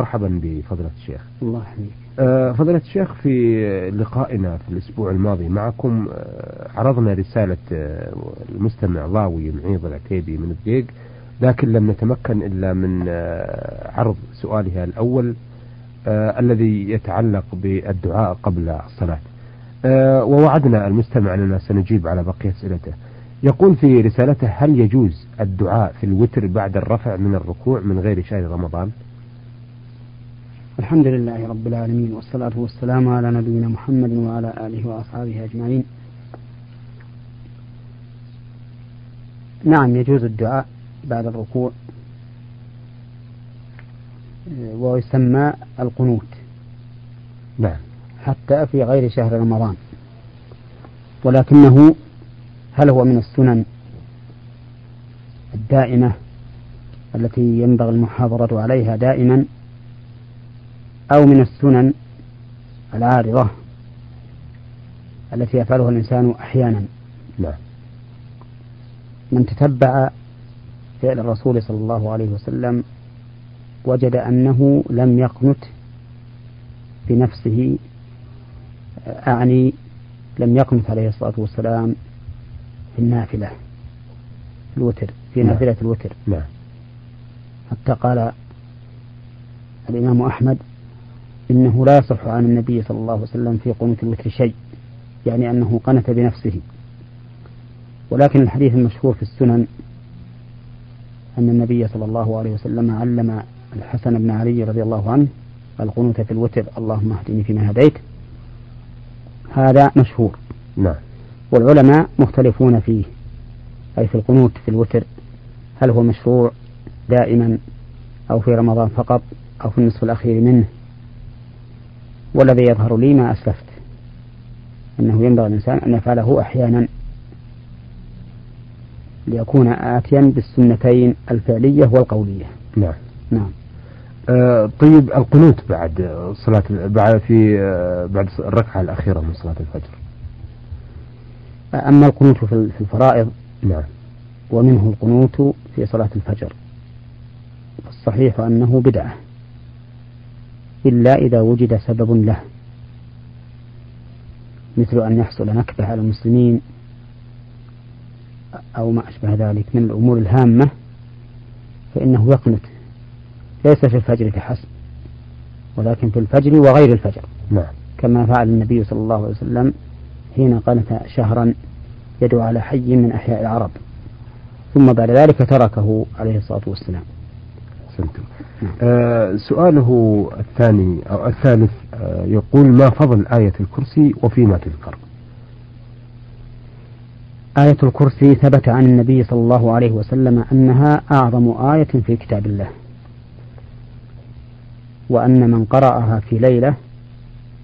مرحبا بفضلة الشيخ. الله يحييك. آه، فضيلة الشيخ في لقائنا في الأسبوع الماضي معكم آه، عرضنا رسالة آه، المستمع ضاوي معيض العتيبي من الدقيق لكن لم نتمكن إلا من عرض سؤالها الأول الذي يتعلق بالدعاء قبل الصلاة. ووعدنا المستمع أننا سنجيب على بقية أسئلته. يقول في رسالته هل يجوز الدعاء في الوتر بعد الرفع من الركوع من غير شهر رمضان؟ الحمد لله رب العالمين والصلاة والسلام على نبينا محمد وعلى آله وأصحابه أجمعين. نعم يجوز الدعاء بعد الركوع ويسمى القنوت. نعم. حتى في غير شهر رمضان. ولكنه هل هو من السنن الدائمة التي ينبغي المحافظة عليها دائما؟ أو من السنن العارضة التي يفعلها الإنسان أحيانا. نعم. من تتبع فعل الرسول صلى الله عليه وسلم وجد أنه لم يقنت بنفسه أعني لم يقنت عليه الصلاة والسلام في النافلة في الوتر في نعم. نافلة الوتر. نعم. حتى قال الإمام أحمد إنه لا يصح عن النبي صلى الله عليه وسلم في قنوت الوتر شيء يعني أنه قنت بنفسه. ولكن الحديث المشهور في السنن أن النبي صلى الله عليه وسلم علم الحسن بن علي رضي الله عنه القنوت في الوتر اللهم اهدني فيما هديت. هذا مشهور. نعم. والعلماء مختلفون فيه أي في القنوت في الوتر هل هو مشروع دائما أو في رمضان فقط أو في النصف الأخير منه؟ والذي يظهر لي ما أسلفت. أنه ينبغي الإنسان أن يفعله أحيانا. ليكون آتيا بالسنتين الفعلية والقولية. نعم. نعم. آه طيب القنوت بعد صلاة بعد في آه بعد الركعة الأخيرة من صلاة الفجر. أما القنوت في الفرائض نعم. ومنه القنوت في صلاة الفجر. الصحيح أنه بدعة. إلا إذا وجد سبب له. مثل أن يحصل نكبة على المسلمين أو ما أشبه ذلك من الأمور الهامة فإنه يقنت. ليس في الفجر فحسب ولكن في الفجر وغير الفجر. نعم. كما فعل النبي صلى الله عليه وسلم حين قنت شهرا يدعو على حي من أحياء العرب. ثم بعد ذلك تركه عليه الصلاة والسلام. أحسنتم. آه سؤاله الثاني أو الثالث آه يقول ما فضل آية الكرسي وفيما تذكر آية الكرسي ثبت عن النبي صلى الله عليه وسلم أنها أعظم آية في كتاب الله وأن من قرأها في ليلة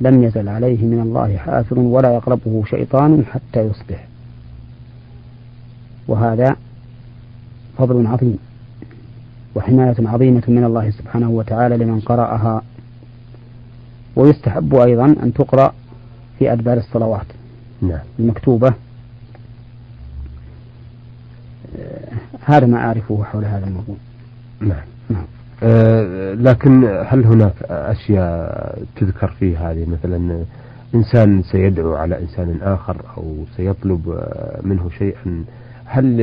لم يزل عليه من الله حافظ ولا يقربه شيطان حتى يصبح. وهذا فضل عظيم. وحماية عظيمة من الله سبحانه وتعالى لمن قرأها. ويستحب أيضا أن تقرأ في أدبار الصلوات. نعم. المكتوبة. هذا ما أعرفه حول هذا الموضوع. نعم, نعم. أه لكن هل هناك أشياء تذكر في هذه؟ مثلا إنسان سيدعو على إنسان آخر أو سيطلب منه شيئا. هل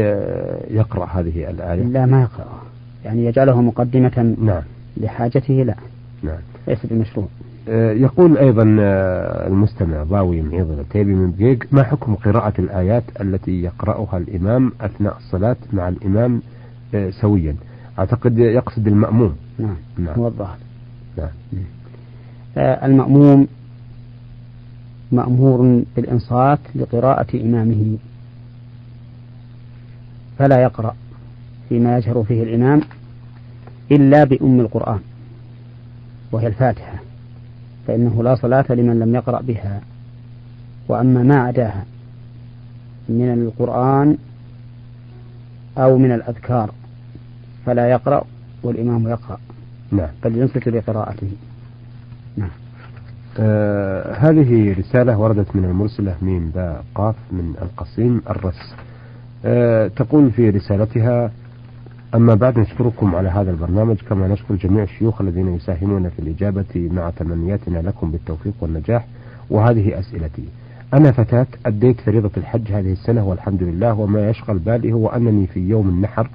يقرأ هذه الآية؟ لا ما يقرأ يعني يجعله مقدمة نعم. لحاجته لا. نعم. ليس بمشروع. آه، يقول أيضا آه، المستمع ضاوي معيض العتيبي من دقيق ما حكم قراءة الآيات التي يقرأها الإمام أثناء الصلاة مع الإمام آه، سويا؟ أعتقد يقصد المأموم. نعم, نعم. هو الظاهر. نعم. المأموم مأمور بالإنصات لقراءة إمامه فلا يقرأ. فيما يجهر فيه الإمام إلا بأم القرآن وهي الفاتحة فإنه لا صلاة لمن لم يقرأ بها. وأما ما عداها من القرآن أو من الأذكار فلا يقرأ والإمام يقرأ. نعم. بل ينصت لقراءته نعم. آه هذه رسالة وردت من المرسلة ميم باء قاف من القصيم الرس. آه تقول في رسالتها أما بعد نشكركم على هذا البرنامج. كما نشكر جميع الشيوخ الذين يساهمون في الإجابة مع تمنياتنا لكم بالتوفيق والنجاح. وهذه أسئلتي. أنا فتاة أديت فريضة الحج هذه السنة والحمد لله وما يشغل بالي هو أنني في يوم النحر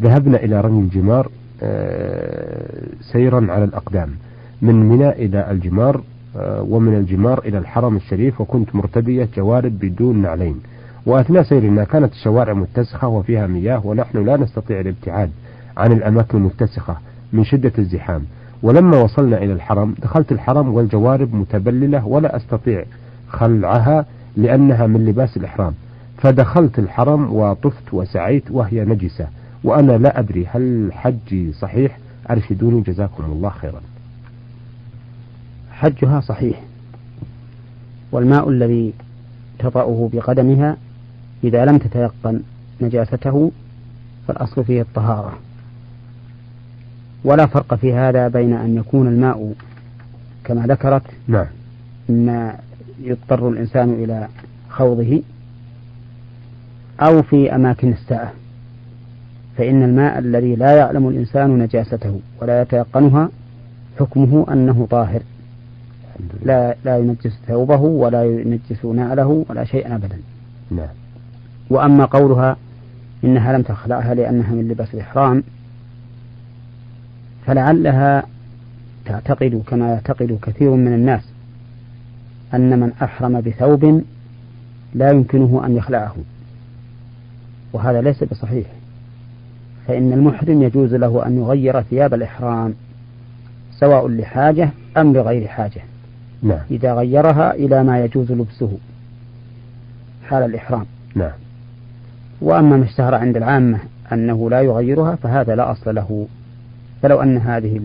ذهبنا إلى رمي الجمار آه، سيرا على الأقدام من منى إلى الجمار آه، ومن الجمار إلى الحرم الشريف وكنت مرتدية جوارب بدون نعلين. وأثناء سيرنا كانت الشوارع متسخة وفيها مياه ونحن لا نستطيع الابتعاد عن الأماكن المتسخة من شدة الزحام. ولما وصلنا إلى الحرم دخلت الحرم والجوارب متبللة ولا أستطيع خلعها لأنها من لباس الإحرام. فدخلت الحرم وطفت وسعيت وهي نجسة وأنا لا أدري هل حجي صحيح؟ أرشدوني جزاكم الله خيرا. حجها صحيح والماء الذي تطأه بقدمها إذا لم تتيقن نجاسته فالأصل فيه الطهارة. ولا فرق في هذا بين أن يكون الماء كما ذكرت نعم. ما يضطر الإنسان إلى خوضه أو في أماكن الساعة. فإن الماء الذي لا يعلم الإنسان نجاسته ولا يتيقنها حكمه أنه طاهر. لا لا ينجس ثوبه ولا ينجس نعله ولا شيئا أبدا. نعم. وأما قولها إنها لم تخلعها لأنها من لباس الإحرام فلعلها تعتقد كما يعتقد كثير من الناس أن من أحرم بثوب لا يمكنه أن يخلعه وهذا ليس بصحيح فإن المحرم يجوز له أن يغير ثياب الإحرام سواء لحاجة أم لغير حاجة نعم. إذا غيرها إلى ما يجوز لبسه حال الإحرام نعم. وأما ما اشتهر عند العامة أنه لا يغيرها فهذا لا أصل له. فلو أن هذه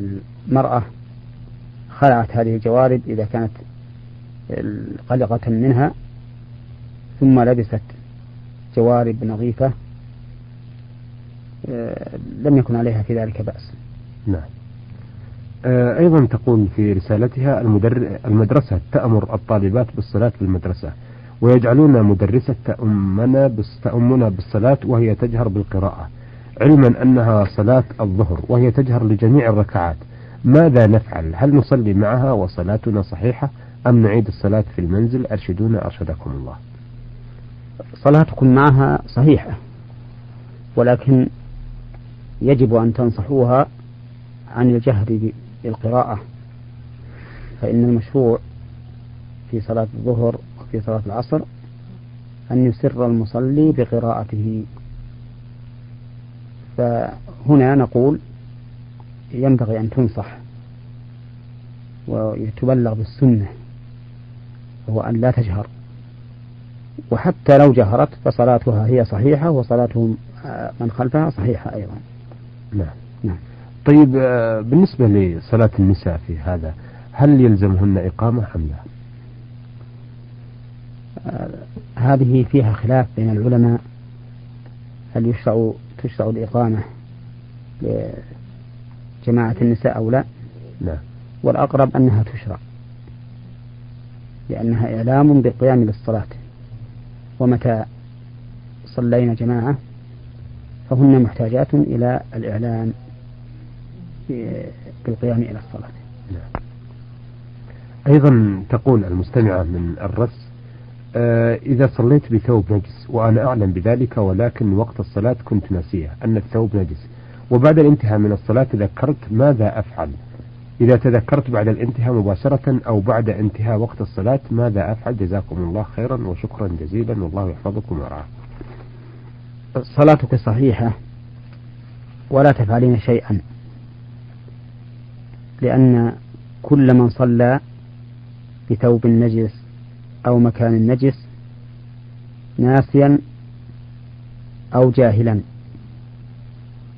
المرأة خلعت هذه الجوارب إذا كانت قلقة منها ثم لبست جوارب نظيفة آه، لم يكن عليها في ذلك بأس. نعم. آه، أيضا تقول في رسالتها المدرسة تأمر الطالبات بالصلاة في المدرسة. ويجعلون مدرسة تأمنا تأمنا بالصلاة وهي تجهر بالقراءة. علما أنها صلاة الظهر وهي تجهر لجميع الركعات. ماذا نفعل؟ هل نصلي معها وصلاتنا صحيحة أم نعيد الصلاة في المنزل؟ أرشدونا أرشدكم الله. صلاتكم معها صحيحة ولكن يجب أن تنصحوها عن الجهر بالقراءة فإن المشروع في صلاة الظهر وفي صلاة العصر أن يسر المصلي بقراءته. فهنا نقول ينبغي أن تنصح ويتبلغ بالسنة وهو أن لا تجهر. وحتى لو جهرت فصلاتها هي صحيحة وصلاتهم من خلفها صحيحة أيضا. نعم نعم. طيب آه، بالنسبة لصلاة النساء في هذا هل يلزمهن إقامة أم لا؟ هذه فيها خلاف بين العلماء هل يشرع تشرع الإقامة لجماعة النساء أو لا؟ نعم والأقرب أنها تشرع لأنها إعلام بالقيام للصلاة ومتى صلينا جماعة فهن محتاجات إلى الإعلان بالقيام إلى الصلاة نعم. أيضا تقول المستمعة من الرس إذا صليت بثوب نجس وأنا أعلم بذلك ولكن وقت الصلاة كنت ناسية أن الثوب نجس. وبعد الانتهاء من الصلاة تذكرت ماذا أفعل. إذا تذكرت بعد الانتهاء مباشرة أو بعد انتهاء وقت الصلاة ماذا أفعل؟ جزاكم الله خيرا وشكرا جزيلا والله يحفظكم ويرعاكم. صلاتك صحيحة ولا تفعلين شيئا. لأن كل من صلى بثوب نجس أو مكان نجس ناسيا أو جاهلا.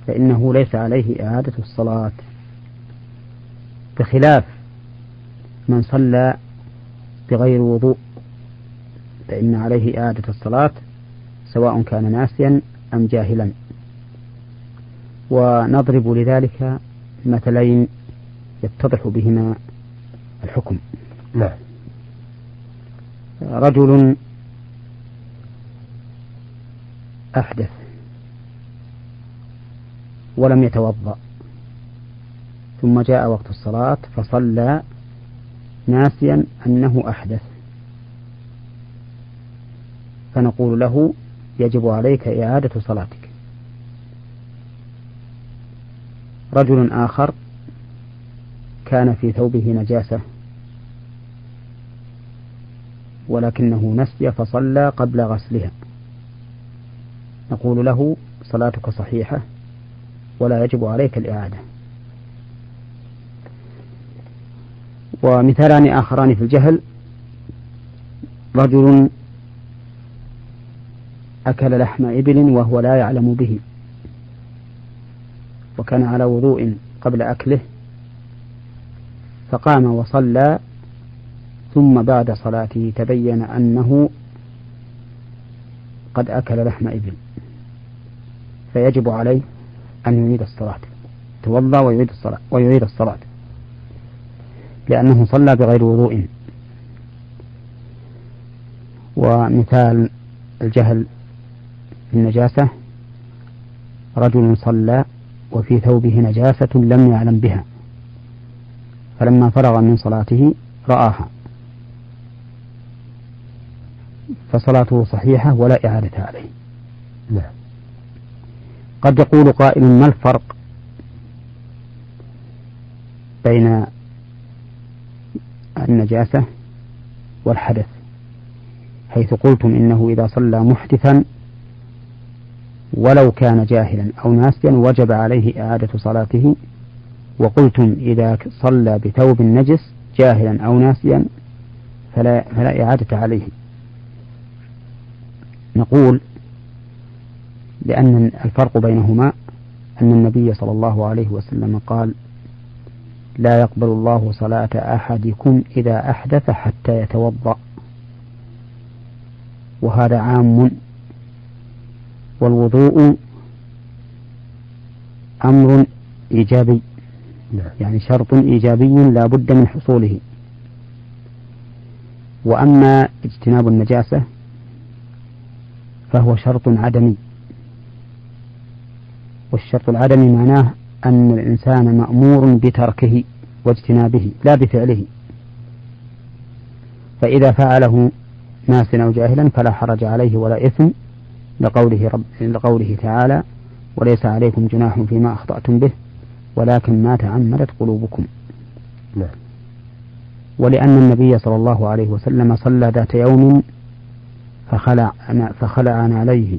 فإنه ليس عليه إعادة الصلاة. بخلاف من صلى بغير وضوء فإن عليه إعادة الصلاة سواء كان ناسيا أم جاهلا. ونضرب لذلك مثلين يتضح بهما الحكم. نعم. رجل أحدث ولم يتوضأ ثم جاء وقت الصلاة فصلى ناسيا أنه أحدث. فنقول له يجب عليك إعادة صلاتك. رجل آخر كان في ثوبه نجاسة ولكنه نسي فصلى قبل غسلها. نقول له صلاتك صحيحة ولا يجب عليك الإعادة. ومثالان آخران في الجهل. رجل أكل لحم إبل وهو لا يعلم به. وكان على وضوء قبل أكله. فقام وصلى ثم بعد صلاته تبين أنه قد أكل لحم إبل. فيجب عليه أن يعيد الصلاة. توضأ ويعيد الصلاة ويعيد الصلاة. لأنه صلى بغير وضوء. ومثال الجهل النجاسة رجل صلى وفي ثوبه نجاسة لم يعلم بها فلما فرغ من صلاته رآها. فصلاته صحيحة ولا إعادة عليه. نعم. قد يقول قائل ما الفرق بين النجاسة والحدث؟ حيث قلتم إنه إذا صلى محدثا ولو كان جاهلا أو ناسيا وجب عليه إعادة صلاته. وقلتم إذا صلى بثوب نجس جاهلا أو ناسيا فلا, فلا إعادة عليه. نقول لأن الفرق بينهما أن النبي صلى الله عليه وسلم قال لا يقبل الله صلاة أحدكم إذا أحدث حتى يتوضأ وهذا عام والوضوء أمر إيجابي نعم. يعني شرط إيجابي لا بد من حصوله وأما اجتناب النجاسة فهو شرط عدمي. والشرط العدمي معناه أن الإنسان مأمور بتركه واجتنابه لا بفعله. فإذا فعله ناسا أو جاهلا فلا حرج عليه ولا إثم لقوله, رب لقوله تعالى وليس عليكم جناح فيما أخطأتم به ولكن ما تعمدت قلوبكم. نعم. ولأن النبي صلى الله عليه وسلم صلى ذات يوم فخلع فخلع عليه.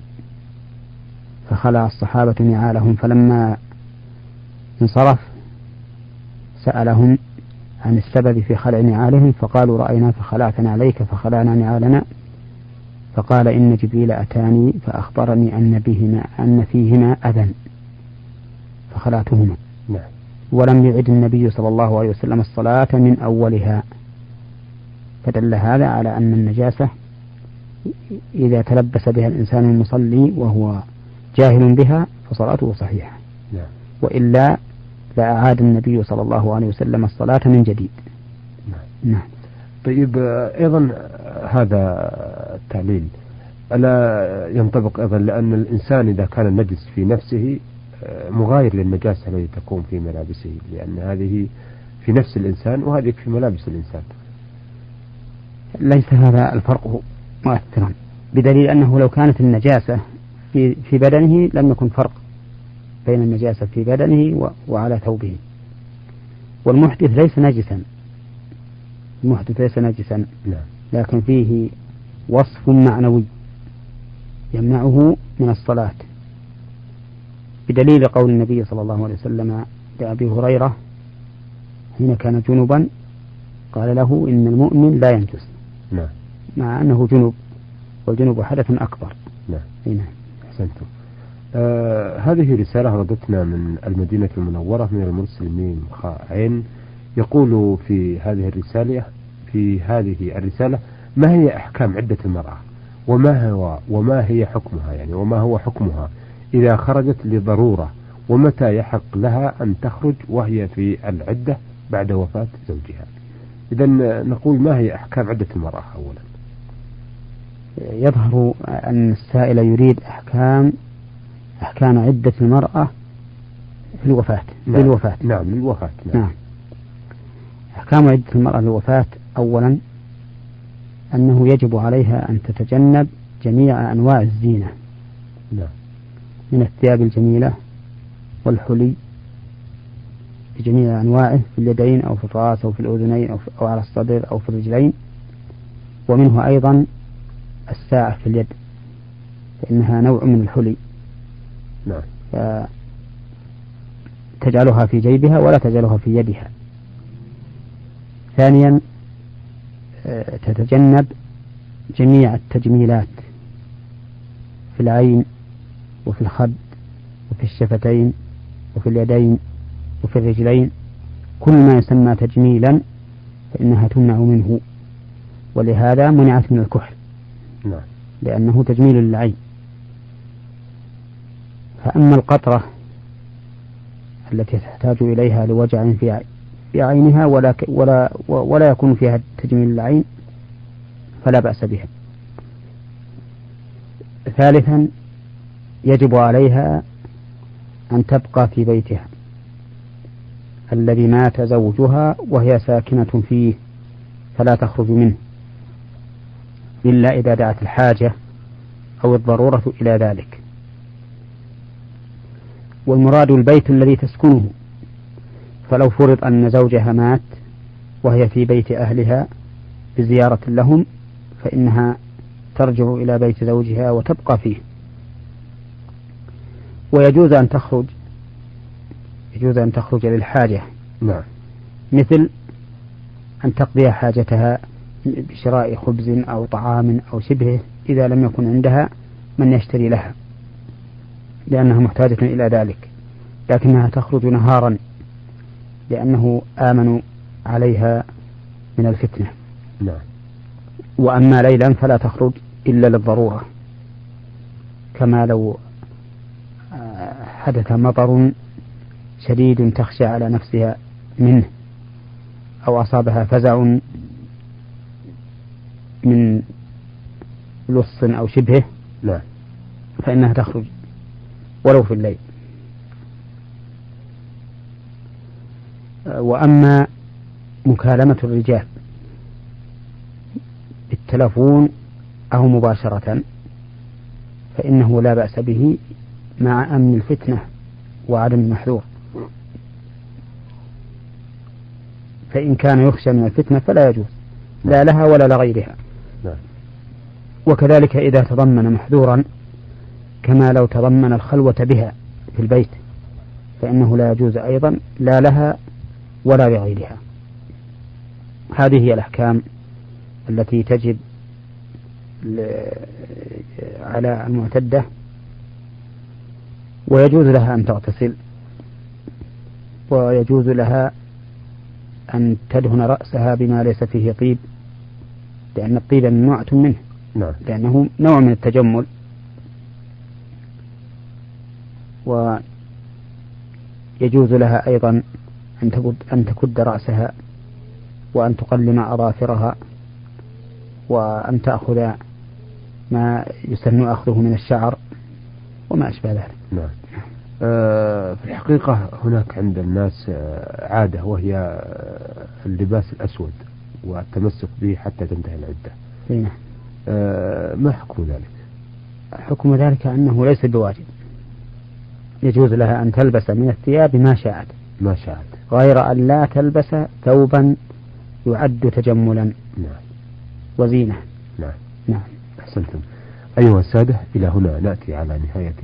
فخلع الصحابة نعالهم فلما انصرف سألهم عن السبب في خلع نعالهم فقالوا رأينا فخلعتنا عليك فخلعنا نعالنا. فقال إن جبريل أتاني فأخبرني أن بهما أن فيهما أذى. فخلعتهما. نعم. ولم يعد النبي صلى الله عليه وسلم الصلاة من أولها. فدل هذا على أن النجاسة إذا تلبس بها الإنسان المصلي وهو جاهل بها فصلاته صحيحة. نعم. وإلا لأعاد النبي صلى الله عليه وسلم الصلاة من جديد. نعم, نعم. طيب أيضا هذا التعليل. ألا ينطبق أيضا لأن الإنسان إذا كان النجس في نفسه مغاير للنجاسة التي تكون في ملابسه لأن هذه في نفس الإنسان وهذه في ملابس الإنسان. ليس هذا الفرق. مؤثرا بدليل أنه لو كانت النجاسة في في بدنه لم يكن فرق بين النجاسة في بدنه وعلى ثوبه. والمحدث ليس نجسا. المحدث ليس نجسا. لكن فيه وصف معنوي يمنعه من الصلاة. بدليل قول النبي صلى الله عليه وسلم لأبي هريرة حين كان جنبا قال له إن المؤمن لا ينجس. نعم. مع أنه جنب والجنوب حدث أكبر. نعم. نعم. أحسنتم. آه هذه رسالة وردتنا من المدينة المنورة من المرسل ميم خاء عين يقول في هذه الرسالة في هذه الرسالة ما هي أحكام عدة المرأة؟ وما هو وما هي حكمها؟ يعني وما هو حكمها؟ إذا خرجت لضرورة ومتى يحق لها أن تخرج وهي في العدة بعد وفاة زوجها؟ إذا نقول ما هي أحكام عدة المرأة أولا؟ يظهر أن السائل يريد أحكام أحكام عدة المرأة في الوفاة نعم. للوفاة نعم للوفاة نعم, نعم. أحكام عدة المرأة للوفاة أولا أنه يجب عليها أن تتجنب جميع أنواع الزينة نعم. من الثياب الجميلة والحلي بجميع أنواعه في اليدين أو في الرأس أو في الأذنين أو, في أو على الصدر أو في الرجلين ومنه أيضا الساعة في اليد فإنها نوع من الحلي. نعم. تجعلها في جيبها ولا تجعلها في يدها. ثانيا آه، تتجنب جميع التجميلات في العين وفي الخد وفي الشفتين وفي اليدين وفي الرجلين. كل ما يسمى تجميلا فإنها تمنع منه ولهذا منعت من الكحل. نعم. لأنه تجميل للعين فأما القطرة التي تحتاج إليها لوجع في عينها ولا ولا ولا يكون فيها تجميل العين فلا بأس بها. ثالثا يجب عليها أن تبقى في بيتها الذي مات زوجها وهي ساكنة فيه فلا تخرج منه إلا إذا دعت الحاجة أو الضرورة إلى ذلك. والمراد البيت الذي تسكنه. فلو فرض أن زوجها مات وهي في بيت أهلها بزيارة لهم فإنها ترجع إلى بيت زوجها وتبقى فيه. ويجوز أن تخرج يجوز أن تخرج للحاجة. نعم. مثل أن تقضي حاجتها بشراء خبز أو طعام أو شبهه إذا لم يكن عندها من يشتري لها لأنها محتاجة إلى ذلك لكنها تخرج نهارا لأنه آمنوا عليها من الفتنة. نعم. وأما ليلا فلا تخرج إلا للضرورة كما لو آه، حدث مطر شديد تخشى على نفسها منه أو أصابها فزع من لص أو شبهه نعم فإنها تخرج ولو في الليل. وأما مكالمة الرجال بالتلفون أو مباشرة فإنه لا بأس به مع أمن الفتنة وعدم المحذور. فإن كان يخشى من الفتنة فلا يجوز. لا لها ولا لغيرها. نعم. وكذلك إذا تضمن محذورا كما لو تضمن الخلوة بها في البيت فإنه لا يجوز أيضا لا لها ولا لغيرها هذه هي الأحكام التي تجب على المعتدة ويجوز لها أن تغتسل ويجوز لها أن تدهن رأسها بما ليس فيه طيب لأن الطيب ممنوعة منه. نعم. لأنه نوع من التجمل. ويجوز لها أيضا أن تكد, أن تكد رأسها وأن تقلم أظافرها وأن تأخذ ما يسن أخذه من الشعر وما أشبه ذلك. نعم. آه في الحقيقة هناك عند الناس آه عادة وهي آه اللباس الأسود. والتمسك به حتى تنتهي العدة. نعم آه ما حكم ذلك؟ حكم ذلك أنه ليس بواجب. يجوز لها أن تلبس من الثياب ما شاءت. ما شاءت. غير أن لا تلبس ثوبا يعد تجملا. نعم. وزينة. نعم. نعم. أحسنتم. أيها السادة إلى هنا نأتي على نهاية